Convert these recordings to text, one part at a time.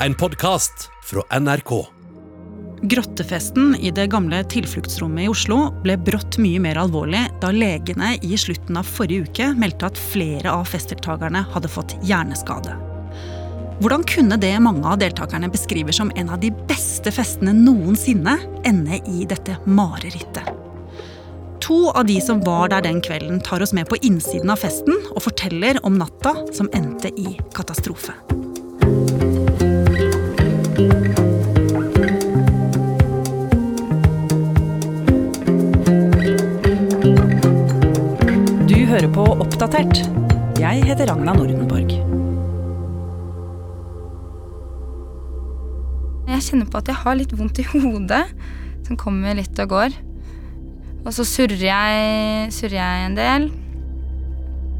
En podkast fra NRK. Grottefesten i det gamle tilfluktsrommet i Oslo ble brått mye mer alvorlig da legene i slutten av forrige uke meldte at flere av festdeltakerne hadde fått hjerneskade. Hvordan kunne det mange av deltakerne beskriver som en av de beste festene noensinne, ende i dette marerittet? To av de som var der den kvelden, tar oss med på innsiden av festen og forteller om natta som endte i katastrofe. Du hører på Oppdatert. Jeg heter Ragna Nordenborg. Jeg kjenner på at jeg har litt vondt i hodet, som kommer litt og går. Og så surrer jeg, surrer jeg en del.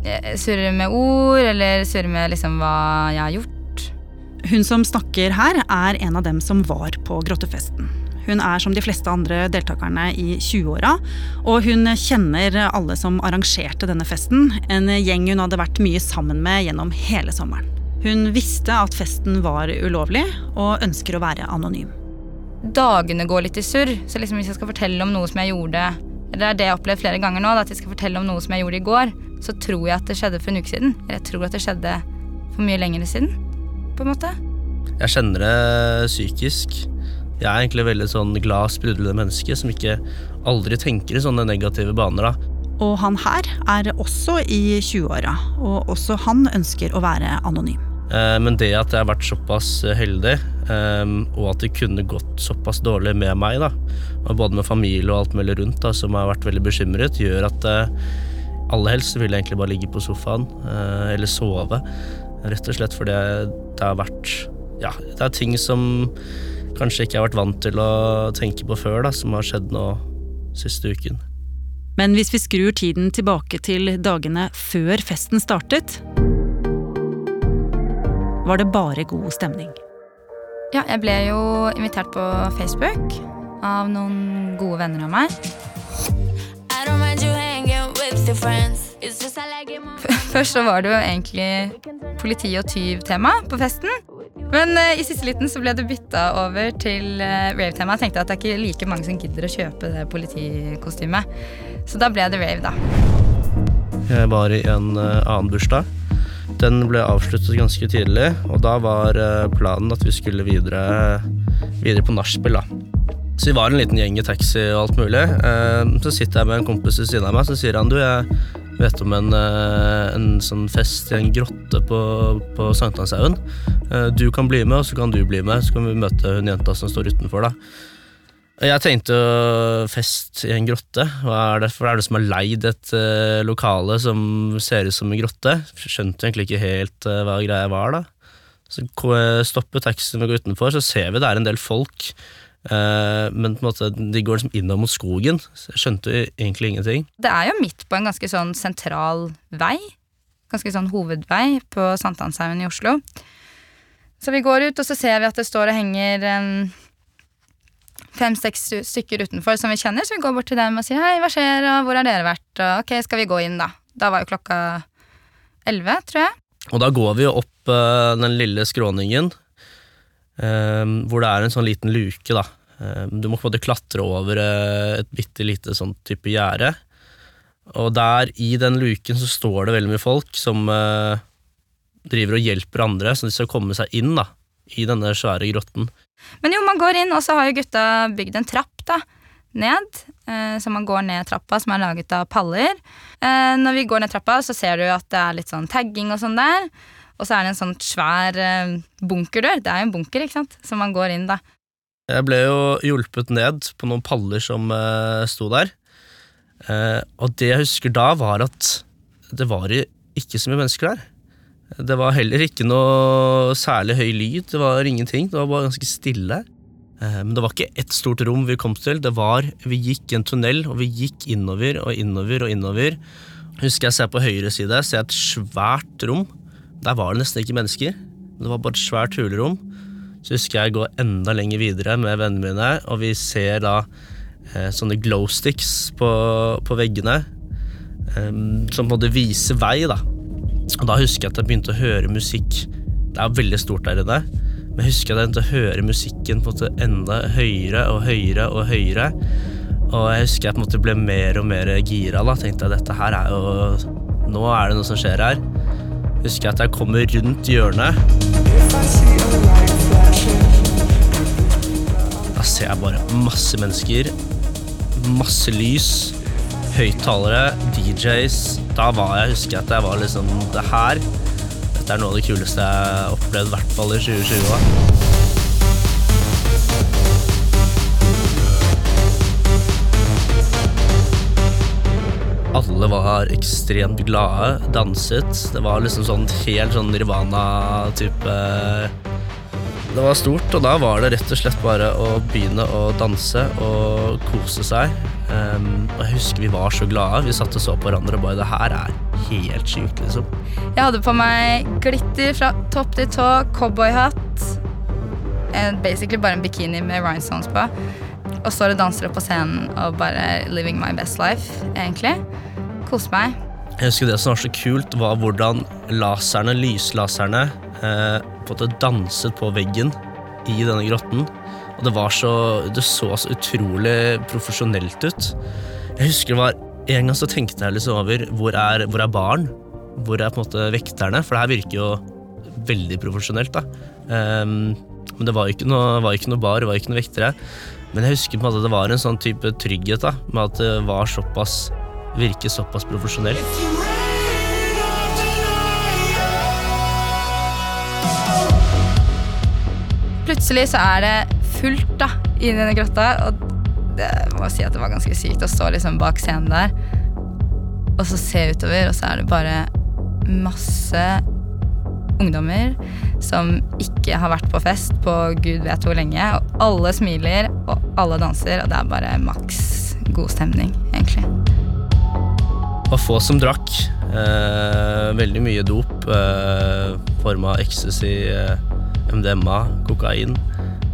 Jeg surrer med ord, eller surrer med liksom hva jeg har gjort. Hun som snakker her, er en av dem som var på grottefesten. Hun er som de fleste andre deltakerne i 20-åra, og hun kjenner alle som arrangerte denne festen, en gjeng hun hadde vært mye sammen med gjennom hele sommeren. Hun visste at festen var ulovlig, og ønsker å være anonym. Dagene går litt i surr, så liksom hvis jeg skal fortelle om noe som jeg gjorde det er det jeg har opplevd flere ganger nå, at jeg skal fortelle om noe som jeg gjorde i går, så tror jeg at det skjedde for en uke siden. Eller jeg tror at det skjedde for mye lenger siden, på en måte. Jeg kjenner det psykisk. Jeg er egentlig veldig sånn glad, sprudlende menneske som ikke aldri tenker i sånne negative baner. da. Og han her er også i 20-åra, og også han ønsker å være anonym. Eh, men det at jeg har vært såpass heldig, eh, og at det kunne gått såpass dårlig med meg, da, både med familie og alt mulig rundt, da, som har vært veldig bekymret, gjør at eh, aller helst vil jeg egentlig bare ligge på sofaen eller sove. Rett og slett fordi det har vært Ja, det er ting som kanskje ikke jeg har vært vant til å tenke på før, da, som har skjedd nå siste uken. Men hvis vi skrur tiden tilbake til dagene før festen startet var det bare god stemning. Ja, jeg ble jo invitert på Facebook av noen gode venner av meg. Først så var det jo egentlig politi- og tyv-tema på festen. Men uh, i siste liten så ble det bytta over til uh, rave-tema. Jeg tenkte at det er ikke like mange som gidder å kjøpe det politikostymet. Så da ble det rave, da. Jeg var i en uh, annen bursdag den ble avsluttet ganske tidlig, og da var eh, planen at vi skulle videre, videre på nachspiel. Så vi var en liten gjeng i taxi og alt mulig. Eh, så sitter jeg med en kompis ved siden av meg, så sier han du, jeg vet om en, eh, en sånn fest i en grotte på, på Sankthanshaugen. Du kan bli med, og så kan du bli med, så kan vi møte hun jenta som står utenfor. da. Jeg tenkte fest i en grotte. Hva er det, for er det som har leid et uh, lokale som ser ut som en grotte? Skjønte egentlig ikke helt uh, hva greia var, da. Så stopper taxien og går utenfor, så ser vi det er en del folk. Uh, men på en måte, de går liksom innover mot skogen. Jeg skjønte egentlig ingenting. Det er jo midt på en ganske sånn sentral vei. Ganske sånn hovedvei på Sankthanshaugen i Oslo. Så vi går ut, og så ser vi at det står og henger fem-seks stykker utenfor som vi kjenner, så vi går bort til dem og sier hei, hva skjer, og hvor har dere vært, og ok, skal vi gå inn, da. Da var jo klokka elleve, tror jeg. Og da går vi jo opp uh, den lille skråningen, hvor det er en sånn liten luke, da. Um, du må på en måte klatre over uh, et bitte lite sånn type gjerde. Og der, i den luken, så står det veldig mye folk som uh, driver og hjelper andre, så de skal komme seg inn, da, i denne svære grotten. Men jo, man går inn, og så har jo gutta bygd en trapp da, ned. Eh, så man går ned trappa, som er laget av paller. Eh, når vi går ned trappa, så ser du at det er litt sånn tagging og sånn der. Og så er det en sånn svær eh, bunkerdør. Det er jo en bunker, ikke sant, som man går inn da. Jeg ble jo hjulpet ned på noen paller som uh, sto der. Uh, og det jeg husker da, var at det var ikke så mye mennesker der. Det var heller ikke noe særlig høy lyd. Det var ingenting. Det var bare ganske stille. Men det var ikke ett stort rom vi kom til. Det var, Vi gikk i en tunnel, og vi gikk innover og innover og innover. Husker jeg ser på høyre side, ser jeg et svært rom. Der var det nesten ikke mennesker. Det var bare et svært hulerom. Så husker jeg å gå enda lenger videre med vennene mine, og vi ser da eh, sånne glowsticks på, på veggene. Eh, som måte viser vei, da. Og da husker jeg at jeg begynte å høre musikk. Det er veldig stort der inne. Men jeg husker at jeg begynte å høre musikken på en måte enda høyere og høyere og høyere. Og jeg husker jeg på en måte ble mer og mer gira. da Tenkte jeg dette her er jo Nå er det noe som skjer her. Husker jeg at jeg kommer rundt hjørnet. Da ser jeg bare masse mennesker. Masse lys. Høyttalere, DJs. Da var jeg, husker jeg at jeg var liksom Det her Dette er noe av det kuleste jeg har opplevd, i hvert fall i 2020. da. Alle var ekstremt glade, danset. Det var liksom sånn helt sånn Nirvana-type Det var stort, og da var det rett og slett bare å begynne å danse og kose seg. Um, og jeg husker vi var så glade. Vi satt og så på hverandre og bare Det her er helt sjukt, liksom. Jeg hadde på meg glitter fra topp til tå, cowboyhatt. Basically bare en bikini med rhinestones på. Og står og danser opp på scenen og bare living my best life, egentlig. Koser meg. Jeg husker Det som var så kult, var hvordan laserne, lyslaserne eh, på måte danset på veggen i denne grotten. Og det var så Det så så utrolig profesjonelt ut. Jeg husker det var En gang så tenkte jeg liksom over hvor er, hvor er barn? Hvor er på en måte vekterne? For det her virker jo veldig profesjonelt. da Um, Men det var ikke noe, var ikke noe bar, det var ikke noe vektere. Men jeg husker på en måte det var en sånn type trygghet da med at det var såpass virke såpass profesjonelt. Plutselig så er det fullt da, i denne grotta, og det må si at det var ganske sykt å stå liksom bak scenen der. Og så se utover, og så er det bare masse ungdommer som ikke har vært på fest på gud vet hvor lenge. Og alle smiler, og alle danser, og det er bare maks god stemning, egentlig. Var få som drakk. Eh, veldig mye dop. Eh, form av ecstasy, eh, MDMA, kokain.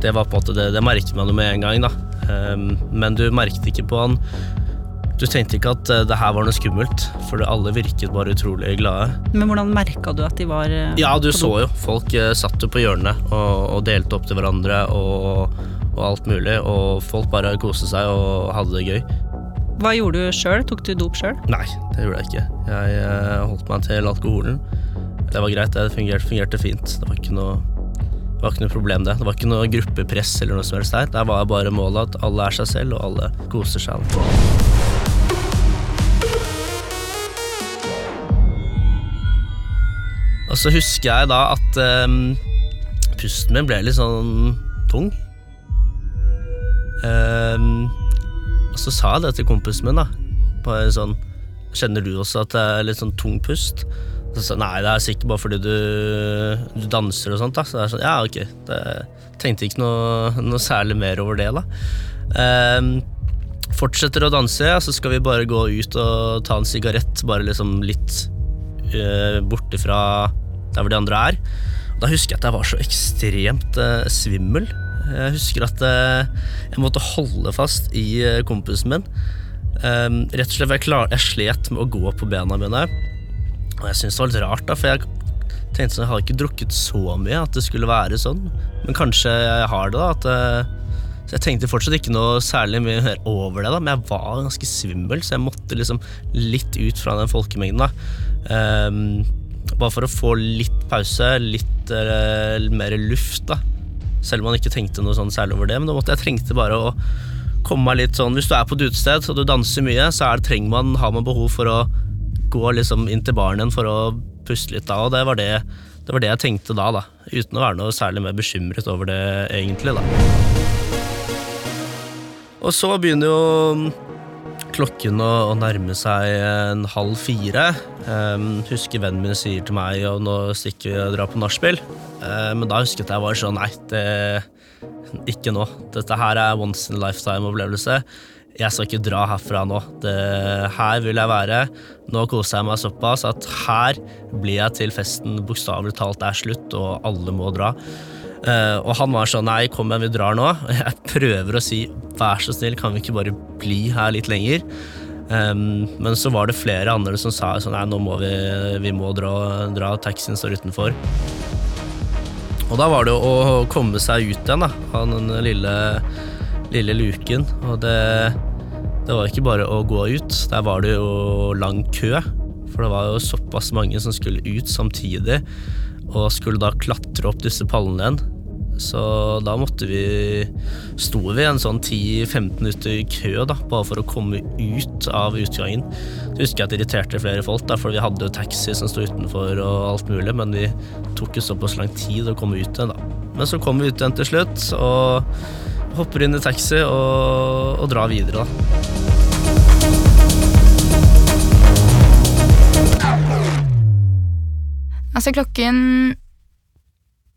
Det var på en måte det, det merket man jo med en gang, da. Eh, men du merket ikke på han Du tenkte ikke at eh, det her var noe skummelt, for alle virket bare utrolig glade. Men hvordan merka du at de var eh, Ja, du så jo. Folk satt jo på hjørnet og, og delte opp til hverandre og, og alt mulig. Og folk bare koste seg og hadde det gøy. Hva gjorde du sjøl? Tok du dop sjøl? Nei, det gjorde jeg ikke. Jeg eh, holdt meg til alkoholen. Det var greit, det fungerte, fungerte fint. Det var ikke noe det var ikke noe problem, det. Det var ikke noe gruppepress eller noe som helst der. Der var bare målet at alle er seg selv, og alle koser seg. Og så husker jeg da at um, pusten min ble litt sånn tung. Ehm, og så sa jeg det til kompisen min, da. Bare sånn Kjenner du også at det er litt sånn tung pust? Så sa Nei, det er sikkert bare fordi du, du danser og sånt. da Så det er sånn, ja, ok. Det, tenkte ikke noe, noe særlig mer over det, da. Um, fortsetter å danse, ja, så skal vi bare gå ut og ta en sigarett. Bare liksom litt uh, borte fra der hvor de andre er. Da husker jeg at jeg var så ekstremt uh, svimmel. Jeg husker at eh, jeg måtte holde fast i eh, kompisen min. Um, rett og slett for jeg, klar, jeg slet med å gå på bena mine. Og jeg syntes det var litt rart, da, for jeg tenkte sånn, jeg har ikke drukket så mye at det skulle være sånn. Men kanskje jeg har det, da. At, eh, så jeg tenkte fortsatt ikke noe særlig mye mer over det, da, men jeg var ganske svimmel, så jeg måtte liksom litt ut fra den folkemengden. da. Um, bare for å få litt pause, litt uh, mer luft, da. Selv om man ikke tenkte noe sånn særlig over det, men da måtte jeg trengte bare å komme meg litt sånn Hvis du er på et utested og du danser mye, så det, trenger man, har man behov for å gå liksom inn til baren igjen for å puste litt da, og det var det, det var det jeg tenkte da, da. Uten å være noe særlig mer bekymret over det, egentlig, da. Og så begynner jo klokken å, å nærme seg en halv fire. Um, husker vennen min sier til meg at nå stikker vi og drar på nachspiel. Uh, men da husket jeg bare sånn Nei, det, ikke nå. Dette her er once in a lifetime-opplevelse. Jeg skal ikke dra herfra nå. Det, her vil jeg være. Nå koser jeg meg såpass at her blir jeg til festen bokstavelig talt er slutt, og alle må dra. Eh, og han var sånn Nei, kom igjen, vi drar nå. Og jeg prøver å si vær så snill, kan vi ikke bare bli her litt lenger? Um, men så var det flere andre som sa sånn Nei, nå må vi, vi må dra, dra. Taxien står utenfor. Og da var det å komme seg ut igjen da, av den lille, lille luken. Og det, det var ikke bare å gå ut, der var det jo lang kø. For det var jo såpass mange som skulle ut samtidig, og skulle da klatre opp disse pallene igjen. Så da måtte vi Sto vi en sånn 10-15 minutter i kø da, bare for å komme ut av utgangen. Jeg husker at det irriterte flere folk, da, for vi hadde jo taxi som sto utenfor og alt mulig, men vi tok jo såpass lang tid å komme ut igjen, da. Men så kom vi ut igjen til slutt, og hopper inn i taxi og, og drar videre, da. Altså klokken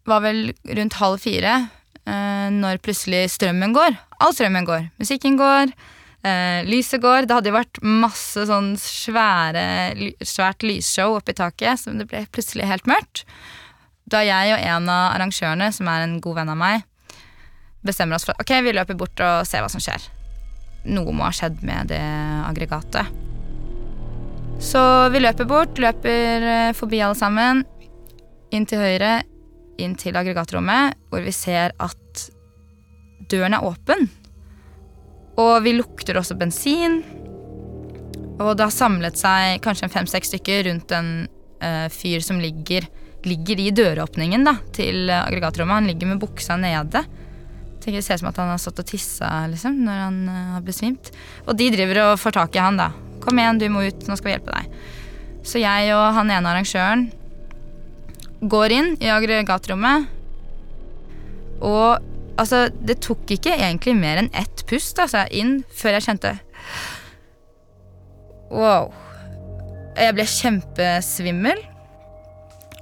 var vel rundt halv fire eh, når plutselig strømmen går. All strømmen går. Musikken går, eh, lyset går. Det hadde jo vært masse sånn svære, svært lysshow oppi taket, så det ble plutselig helt mørkt. Da jeg og en av arrangørene, som er en god venn av meg, bestemmer oss for ok, vi løper bort og ser hva som skjer. Noe må ha skjedd med det aggregatet. Så vi løper bort, løper eh, forbi alle sammen, inn til høyre, inn til aggregatrommet, hvor vi ser at døren er åpen. Og vi lukter også bensin. Og det har samlet seg kanskje fem-seks stykker rundt en uh, fyr som ligger, ligger i døråpningen da, til eh, aggregatrommet. Han ligger med buksa nede. Tenker Det ser ut som at han har stått og tissa liksom, når han uh, har besvimt. Og de driver og får tak i han, da. Kom igjen, du må ut, nå skal vi hjelpe deg. Så jeg og han ene arrangøren går inn i aggregatrommet. Og altså, det tok ikke egentlig mer enn ett pust altså, inn før jeg kjente Wow. Jeg ble kjempesvimmel.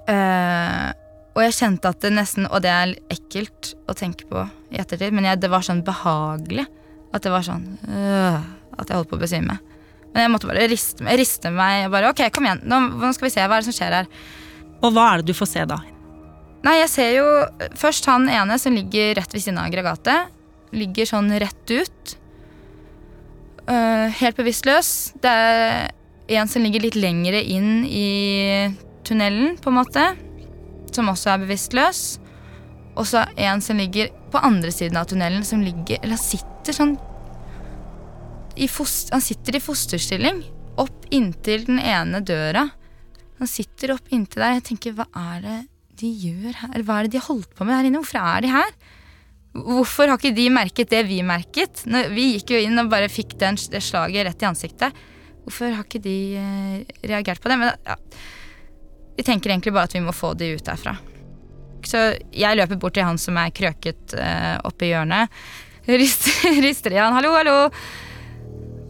Uh, og jeg kjente at det nesten Og det er ekkelt å tenke på i ettertid, men jeg, det var sånn behagelig. At det var sånn øh, At jeg holdt på å besvime. Men jeg måtte bare riste, riste meg. bare, ok, kom igjen, nå, nå skal vi se hva er det som skjer her. Og hva er det du får se da? Nei, jeg ser jo først han ene som ligger rett ved siden av aggregatet. Ligger sånn rett ut. Uh, helt bevisstløs. Det er en som ligger litt lengre inn i tunnelen, på en måte. Som også er bevisstløs. Og så en som ligger på andre siden av tunnelen, som ligger Eller han sitter sånn i foster, Han sitter i fosterstilling opp inntil den ene døra. Han sitter opp inntil der. Jeg tenker, hva er det de gjør her? Hva er det de har holdt på med her inne? Hvorfor er de her? Hvorfor har ikke de merket det vi merket? Vi gikk jo inn og bare fikk den, det slaget rett i ansiktet. Hvorfor har ikke de eh, reagert på det? Men ja, vi tenker egentlig bare at vi må få de ut derfra. Så jeg løper bort til han som er krøket eh, oppe i hjørnet. Rister, rister i han. 'Hallo, hallo!'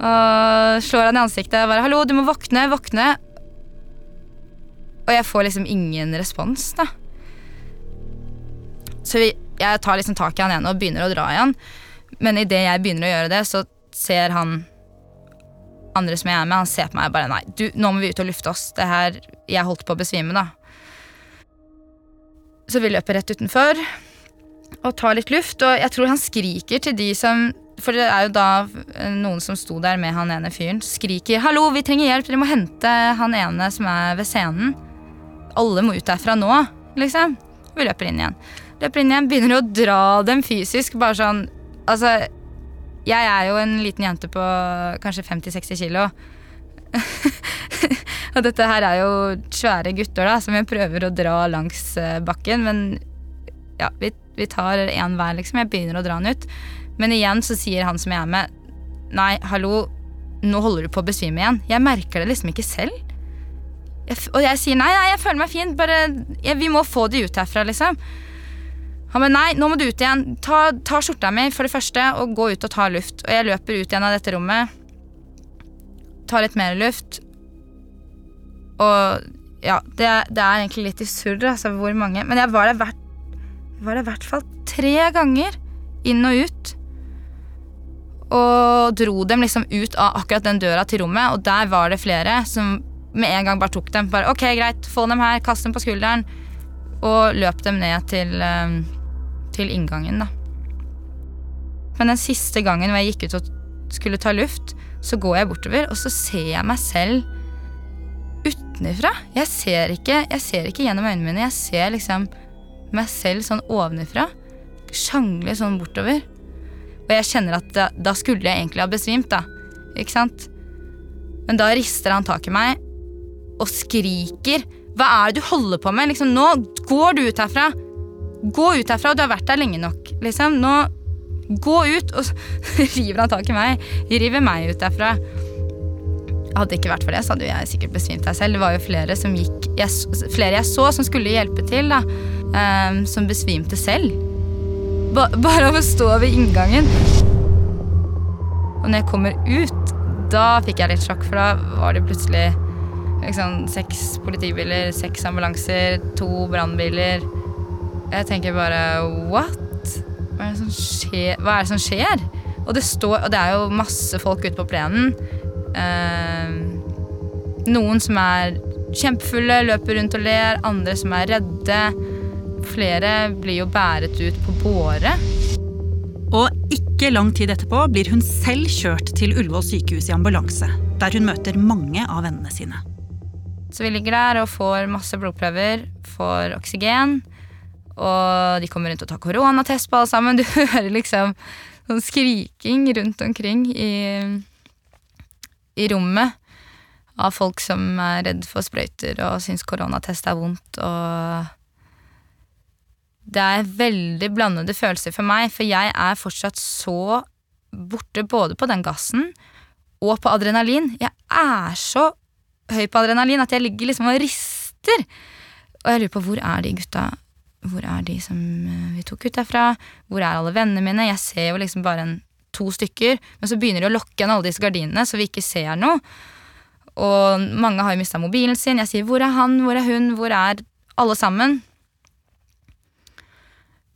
Og slår han i ansiktet og bare 'Hallo, du må våkne, våkne'. Og jeg får liksom ingen respons, da. Så vi, jeg tar liksom tak i han igjen og begynner å dra i han. Men idet jeg begynner å gjøre det, så ser han andre som jeg er med, han ser på meg og bare Nei, du, nå må vi ut og lufte oss. Det her Jeg holdt på å besvime, da. Så vi løper rett utenfor og tar litt luft. Og jeg tror han skriker til de som For det er jo da noen som sto der med han ene fyren. Skriker 'hallo, vi trenger hjelp, dere må hente han ene som er ved scenen'. Alle må ut derfra nå, liksom. Vi løper inn igjen. Løper inn igjen, begynner å dra dem fysisk. Bare sånn Altså, jeg er jo en liten jente på kanskje 50-60 kilo. og dette her er jo svære gutter da, som jeg prøver å dra langs eh, bakken. Men ja, vi, vi tar én hver, liksom. Jeg begynner å dra han ut. Men igjen så sier han som jeg er med, nei, hallo, nå holder du på å besvime igjen. Jeg merker det liksom ikke selv. Jeg, og jeg sier nei, nei, jeg føler meg fin, bare jeg, Vi må få de ut herfra, liksom. Han bare nei, nå må du ut igjen. Ta, ta skjorta mi for det første, og gå ut og ta luft. Og jeg løper ut igjen av dette rommet. Tar litt mer luft. Og ja, det, det er egentlig litt i surr, altså, hvor mange Men jeg var der hvert var det i hvert fall tre ganger inn og ut. Og dro dem liksom ut av akkurat den døra til rommet, og der var det flere som med en gang bare tok dem. Bare, ok, greit, få dem her, kast dem på skulderen. Og løp dem ned til, eh, til inngangen, da. Men den siste gangen hvor jeg gikk ut og skulle ta luft, så går jeg bortover, og så ser jeg meg selv utenfra. Jeg ser ikke, jeg ser ikke gjennom øynene mine, jeg ser liksom meg selv sånn ovenifra. Sjangle sånn bortover. Og jeg kjenner at da, da skulle jeg egentlig ha besvimt, da. Ikke sant? Men da rister han tak i meg og skriker. Hva er det du holder på med? Liksom, nå går du ut herfra. Gå ut herfra, og du har vært der lenge nok. Liksom, nå Gå ut! Og så river han tak i meg. River meg ut derfra. Hadde det ikke vært for det, så hadde jeg sikkert besvimt meg selv. Det var jo flere som gikk jeg, Flere jeg så som skulle hjelpe til, da. Um, som besvimte selv. Ba, bare av å stå ved inngangen. Og når jeg kommer ut, da fikk jeg litt sjokk, for da var det plutselig liksom, seks politibiler, seks ambulanser, to brannbiler. Jeg tenker bare what? Hva er det som skjer? Er det som skjer? Og det, står, og det er jo masse folk ute på plenen. Eh, noen som er kjempefulle, løper rundt og ler. Andre som er redde. Flere blir jo bæret ut på båre. Og ikke lang tid etterpå blir hun selv kjørt til Ullevål sykehus i ambulanse, der hun møter mange av vennene sine. Så vi ligger der og får masse blodprøver, får oksygen. Og de kommer rundt og tar koronatest på alle sammen. Du hører liksom sånn skriking rundt omkring i, i rommet av folk som er redd for sprøyter og syns koronatest er vondt. Og det er veldig blandede følelser for meg, for jeg er fortsatt så borte både på den gassen og på adrenalin. Jeg er så høy på adrenalin at jeg ligger liksom og rister. Og jeg lurer på hvor er de gutta hvor er de som eh, vi tok ut derfra? Hvor er alle vennene mine? Jeg ser jo liksom bare en, to stykker. Men så begynner de å lokke igjen alle disse gardinene, så vi ikke ser noe. Og mange har jo mista mobilen sin. Jeg sier 'hvor er han', 'hvor er hun', 'hvor er alle sammen'?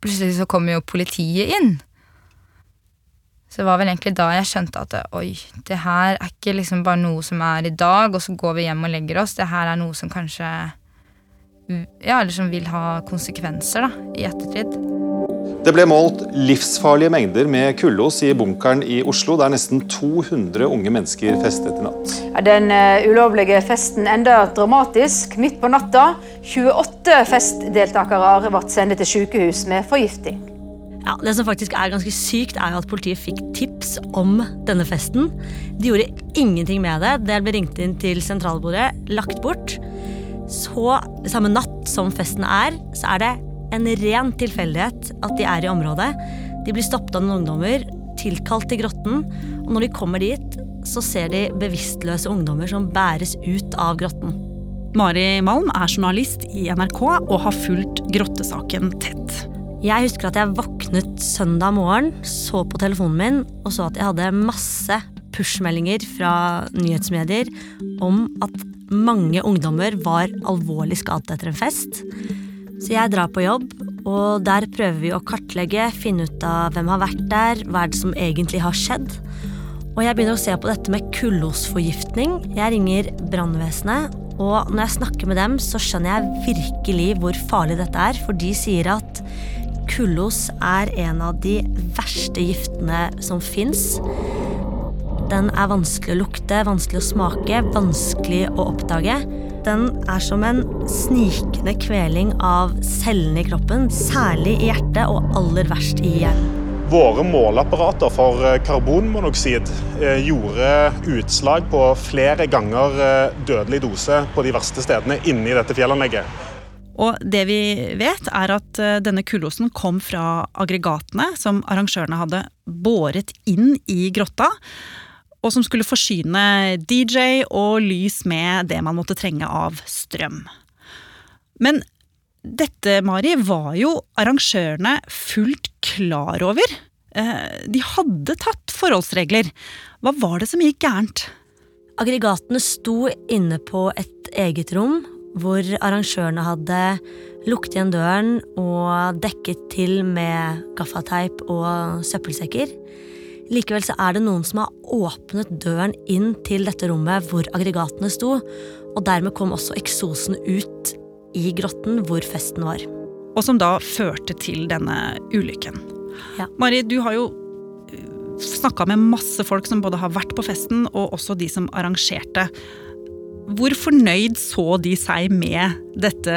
Plutselig så kommer jo politiet inn. Så det var vel egentlig da jeg skjønte at oi, det her er ikke liksom bare noe som er i dag, og så går vi hjem og legger oss. Det her er noe som kanskje ja, eller som vil ha konsekvenser da, i ettertid. Det ble målt livsfarlige mengder med kullos i bunkeren i Oslo, der nesten 200 unge mennesker festet i natt. Den uh, ulovlige festen enda dramatisk midt på natta. 28 festdeltakere ble sendt til sykehus med forgifting. Ja, det som faktisk er ganske sykt, er at politiet fikk tips om denne festen. De gjorde ingenting med det. Det ble ringt inn til sentralbordet, lagt bort. Så samme natt som festen er, så er det en ren tilfeldighet at de er i området. De blir stoppet av noen ungdommer, tilkalt til grotten, og når de kommer dit, så ser de bevisstløse ungdommer som bæres ut av grotten. Mari Malm er journalist i NRK og har fulgt grottesaken tett. Jeg husker at jeg våknet søndag morgen, så på telefonen min og så at jeg hadde masse pushmeldinger fra nyhetsmedier om at mange ungdommer var alvorlig skadet etter en fest. Så jeg drar på jobb, og der prøver vi å kartlegge, finne ut av hvem har vært der, hva er det som egentlig har skjedd. Og jeg begynner å se på dette med kullosforgiftning. Jeg ringer brannvesenet, og når jeg snakker med dem, så skjønner jeg virkelig hvor farlig dette er, for de sier at kullos er en av de verste giftene som fins. Den er vanskelig å lukte, vanskelig å smake, vanskelig å oppdage. Den er som en snikende kveling av cellene i kroppen, særlig i hjertet og aller verst i hjernen. Våre måleapparater for eh, karbonmonoksid eh, gjorde utslag på flere ganger eh, dødelig dose på de verste stedene inni dette fjellanlegget. Og det vi vet, er at denne kullosen kom fra aggregatene som arrangørene hadde båret inn i grotta og som skulle forsyne DJ og lys med det man måtte trenge av strøm. Men dette, Mari, var jo arrangørene fullt klar over. Eh, de hadde tatt forholdsregler. Hva var det som gikk gærent? Aggregatene sto inne på et eget rom, hvor arrangørene hadde lukket igjen døren og dekket til med gaffateip og søppelsekker. Likevel så er det noen som har åpnet døren inn til dette rommet hvor aggregatene sto, og dermed kom også eksosen ut i grotten hvor festen var. Og som da førte til denne ulykken. Ja. Mari, du har jo øh, snakka med masse folk som både har vært på festen, og også de som arrangerte. Hvor fornøyd så de seg med dette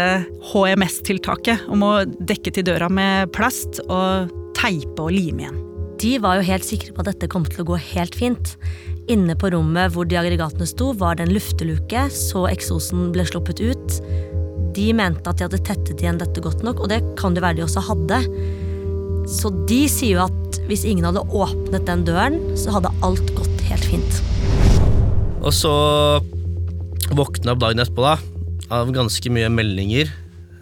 HMS-tiltaket om å dekke til døra med plast og teipe og lime igjen? De var jo helt sikre på at dette kom til å gå helt fint. Inne på rommet hvor de aggregatene sto, var det en lufteluke, så eksosen ble sluppet ut. De mente at de hadde tettet igjen dette godt nok, og det kan det være de også hadde. Så de sier jo at hvis ingen hadde åpnet den døren, så hadde alt gått helt fint. Og så våkna opp dagen etterpå da, av ganske mye meldinger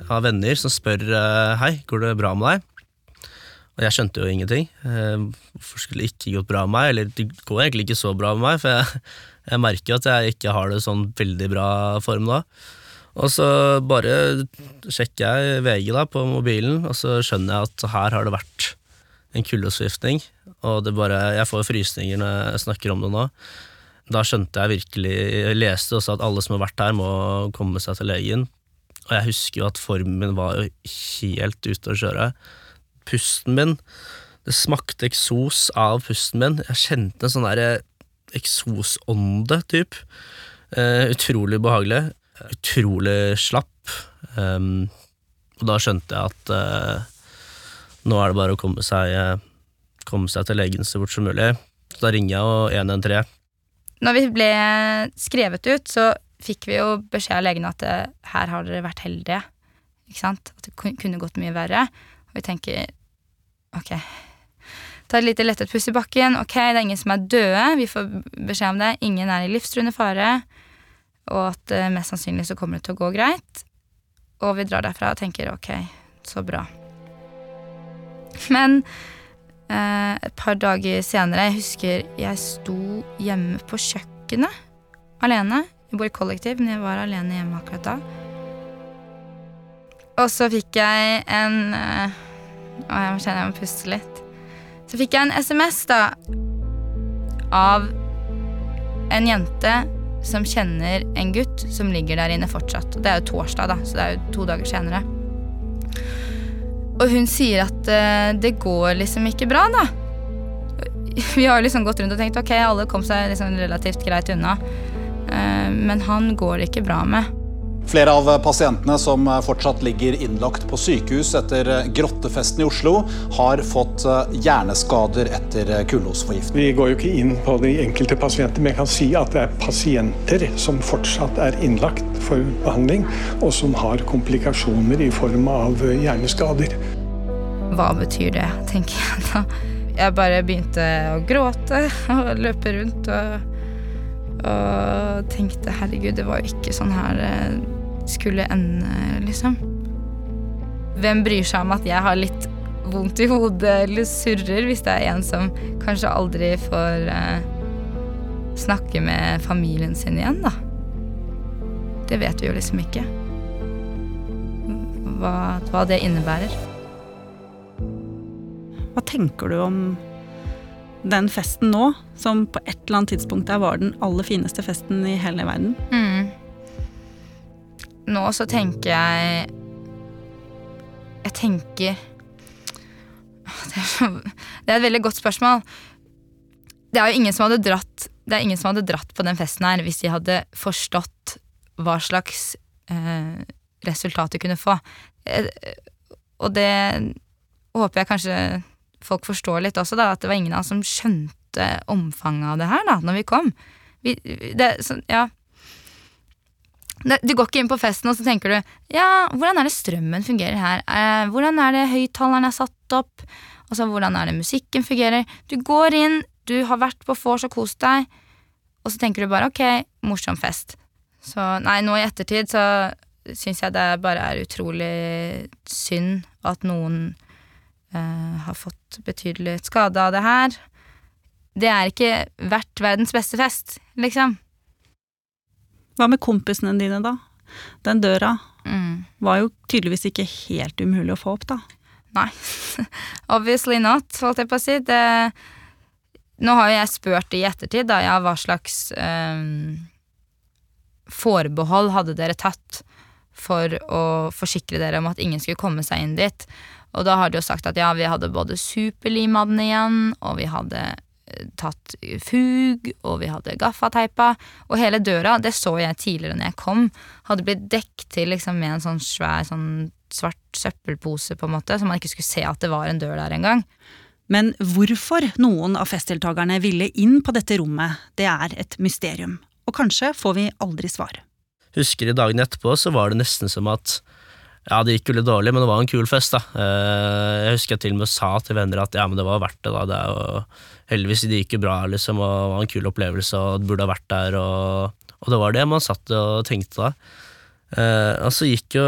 av venner som spør eh, hei, går det bra med deg? Og jeg skjønte jo ingenting. Eh, Hvorfor skulle det ikke gått bra med meg? Eller det går egentlig ikke så bra med meg, for jeg, jeg merker jo at jeg ikke har det sånn veldig bra form da. Og så bare sjekker jeg VG da på mobilen, og så skjønner jeg at her har det vært en kuldesviftning. Og det bare, jeg får frysninger når jeg snakker om det nå. Da skjønte jeg virkelig Jeg leste også at alle som har vært her, må komme seg til legen. Og jeg husker jo at formen min var jo helt ute å kjøre. Pusten min Det smakte eksos av pusten min. Jeg kjente en sånn derre eksosånde, typ. Uh, utrolig behagelig. Utrolig slapp. Um, og da skjønte jeg at uh, nå er det bare å komme seg, uh, komme seg til legen så fort som mulig. Så da ringer jeg og 113. Når vi ble skrevet ut, så fikk vi jo beskjed av legen at eh, her har dere vært heldige. Ikke sant? At det kunne gått mye verre. Og vi tenker ok, ta et lite lettet pust i bakken. Ok, det er ingen som er døde. Vi får beskjed om det. Ingen er i livstruende fare. Og at eh, mest sannsynlig så kommer det til å gå greit. Og vi drar derfra og tenker ok, så bra. Men eh, et par dager senere, jeg husker jeg sto hjemme på kjøkkenet alene. Jeg bor i kollektiv, men jeg var alene hjemme akkurat da. Og så fikk jeg en eh, Å, jeg kjenner jeg må puste litt. Så fikk jeg en SMS, da, av en jente som kjenner en gutt som ligger der inne fortsatt. Det er jo torsdag, da, så det er jo to dager senere. Og hun sier at uh, det går liksom ikke bra, da. Vi har liksom gått rundt og tenkt ok, alle kom seg liksom relativt greit unna. Uh, men han går det ikke bra med. Flere av pasientene som fortsatt ligger innlagt på sykehus etter grottefesten i Oslo, har fått hjerneskader etter kullosforgiftning. Vi går jo ikke inn på de enkelte pasienter, men jeg kan si at det er pasienter som fortsatt er innlagt for behandling, og som har komplikasjoner i form av hjerneskader. Hva betyr det, tenker jeg da. Jeg bare begynte å gråte og løpe rundt og, og tenkte herregud, det var jo ikke sånn her det skulle ende, liksom. Hvem bryr seg om at jeg har litt vondt i hodet eller surrer, hvis det er en som kanskje aldri får eh, snakke med familien sin igjen, da? Det vet vi jo liksom ikke. Hva, hva det innebærer. Hva tenker du om den festen nå, som på et eller annet tidspunkt der var den aller fineste festen i hele verden? Mm. Nå så tenker jeg Jeg tenker det er, så, det er et veldig godt spørsmål. Det er jo ingen som hadde dratt Det er ingen som hadde dratt på den festen her hvis de hadde forstått hva slags eh, resultat de kunne få. Eh, og det håper jeg kanskje folk forstår litt også, da, at det var ingen av oss som skjønte omfanget av det her da når vi kom. Vi, det, så, ja, det- Du går ikke inn på festen og så tenker du Ja, hvordan er det strømmen fungerer her? Eh, hvordan er det høyttaleren er satt opp? Altså, Hvordan er det musikken fungerer? Du går inn, du har vært på vors og kost deg, og så tenker du bare ok, morsom fest. Så nei, nå i ettertid så syns jeg det bare er utrolig synd at noen eh, har fått betydelig skade av det her. Det er ikke verdt verdens beste fest, liksom. Hva med kompisene dine, da? Den døra Mm. var jo tydeligvis ikke helt umulig å få opp, da. Nei. Obviously not, holdt jeg på å si. Det, nå har jo jeg spurt i ettertid, da, ja, hva slags ehm, forbehold hadde dere tatt for å forsikre dere om at ingen skulle komme seg inn dit? Og da har de jo sagt at ja, vi hadde både superlimadene igjen, og vi hadde eh, tatt fug, og vi hadde gaffateipa. Og hele døra, det så jeg tidligere når jeg kom, hadde blitt dekket til liksom, med en sånn svær sånn svart søppelpose, på en måte, så man ikke skulle se at det var en dør der engang. Men hvorfor noen av festdeltakerne ville inn på dette rommet, det er et mysterium. Og kanskje får vi aldri svar. Husker i dagene etterpå så var det nesten som at ja, det gikk jo litt dårlig, men det var en kul fest, da. Eh, jeg husker jeg til og med sa til venner at ja, men det var verdt det, da. Det er jo, heldigvis det gikk jo bra, liksom, og det var en kul opplevelse, og det burde ha vært der, og, og det var det man satt og tenkte da. Eh, og så gikk jo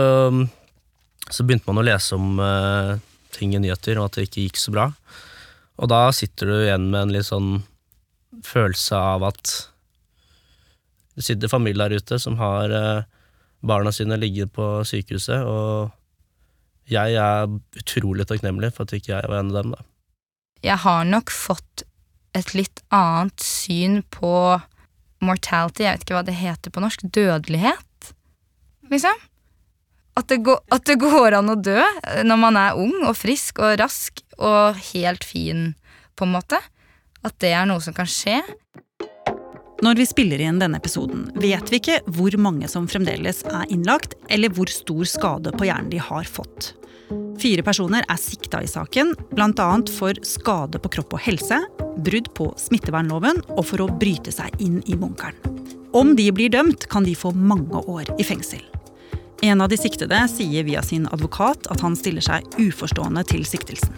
Så begynte man å lese om eh, ting i nyheter, og at det ikke gikk så bra. Og da sitter du igjen med en litt sånn følelse av at det sitter familier der ute som har barna sine ligger på sykehuset, og jeg er utrolig takknemlig for at ikke jeg var en av dem. da. Jeg har nok fått et litt annet syn på mortality, jeg vet ikke hva det heter på norsk, dødelighet, liksom. At det, går, at det går an å dø når man er ung og frisk og rask og helt fin, på en måte. At det er noe som kan skje. Når vi spiller inn denne episoden, vet vi ikke hvor mange som fremdeles er innlagt, eller hvor stor skade på hjernen de har fått. Fire personer er sikta i saken, bl.a. for skade på kropp og helse, brudd på smittevernloven og for å bryte seg inn i bunkeren. Om de blir dømt, kan de få mange år i fengsel. En av de siktede sier via sin advokat at han stiller seg uforstående til siktelsen.